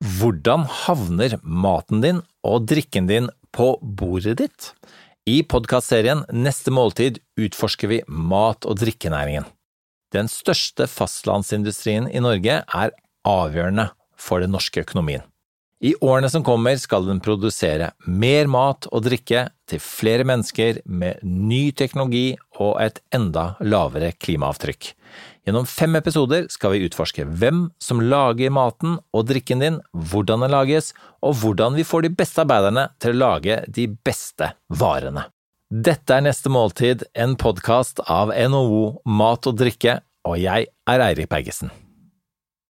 Hvordan havner maten din og drikken din på bordet ditt? I podkastserien Neste måltid utforsker vi mat- og drikkenæringen. Den største fastlandsindustrien i Norge er avgjørende for den norske økonomien. I årene som kommer skal den produsere mer mat og drikke til flere mennesker med ny teknologi og et enda lavere klimaavtrykk. Gjennom fem episoder skal vi utforske hvem som lager maten og drikken din, hvordan den lages, og hvordan vi får de beste arbeiderne til å lage de beste varene. Dette er Neste måltid, en podkast av NHO Mat og drikke, og jeg er Eirik Bergesen.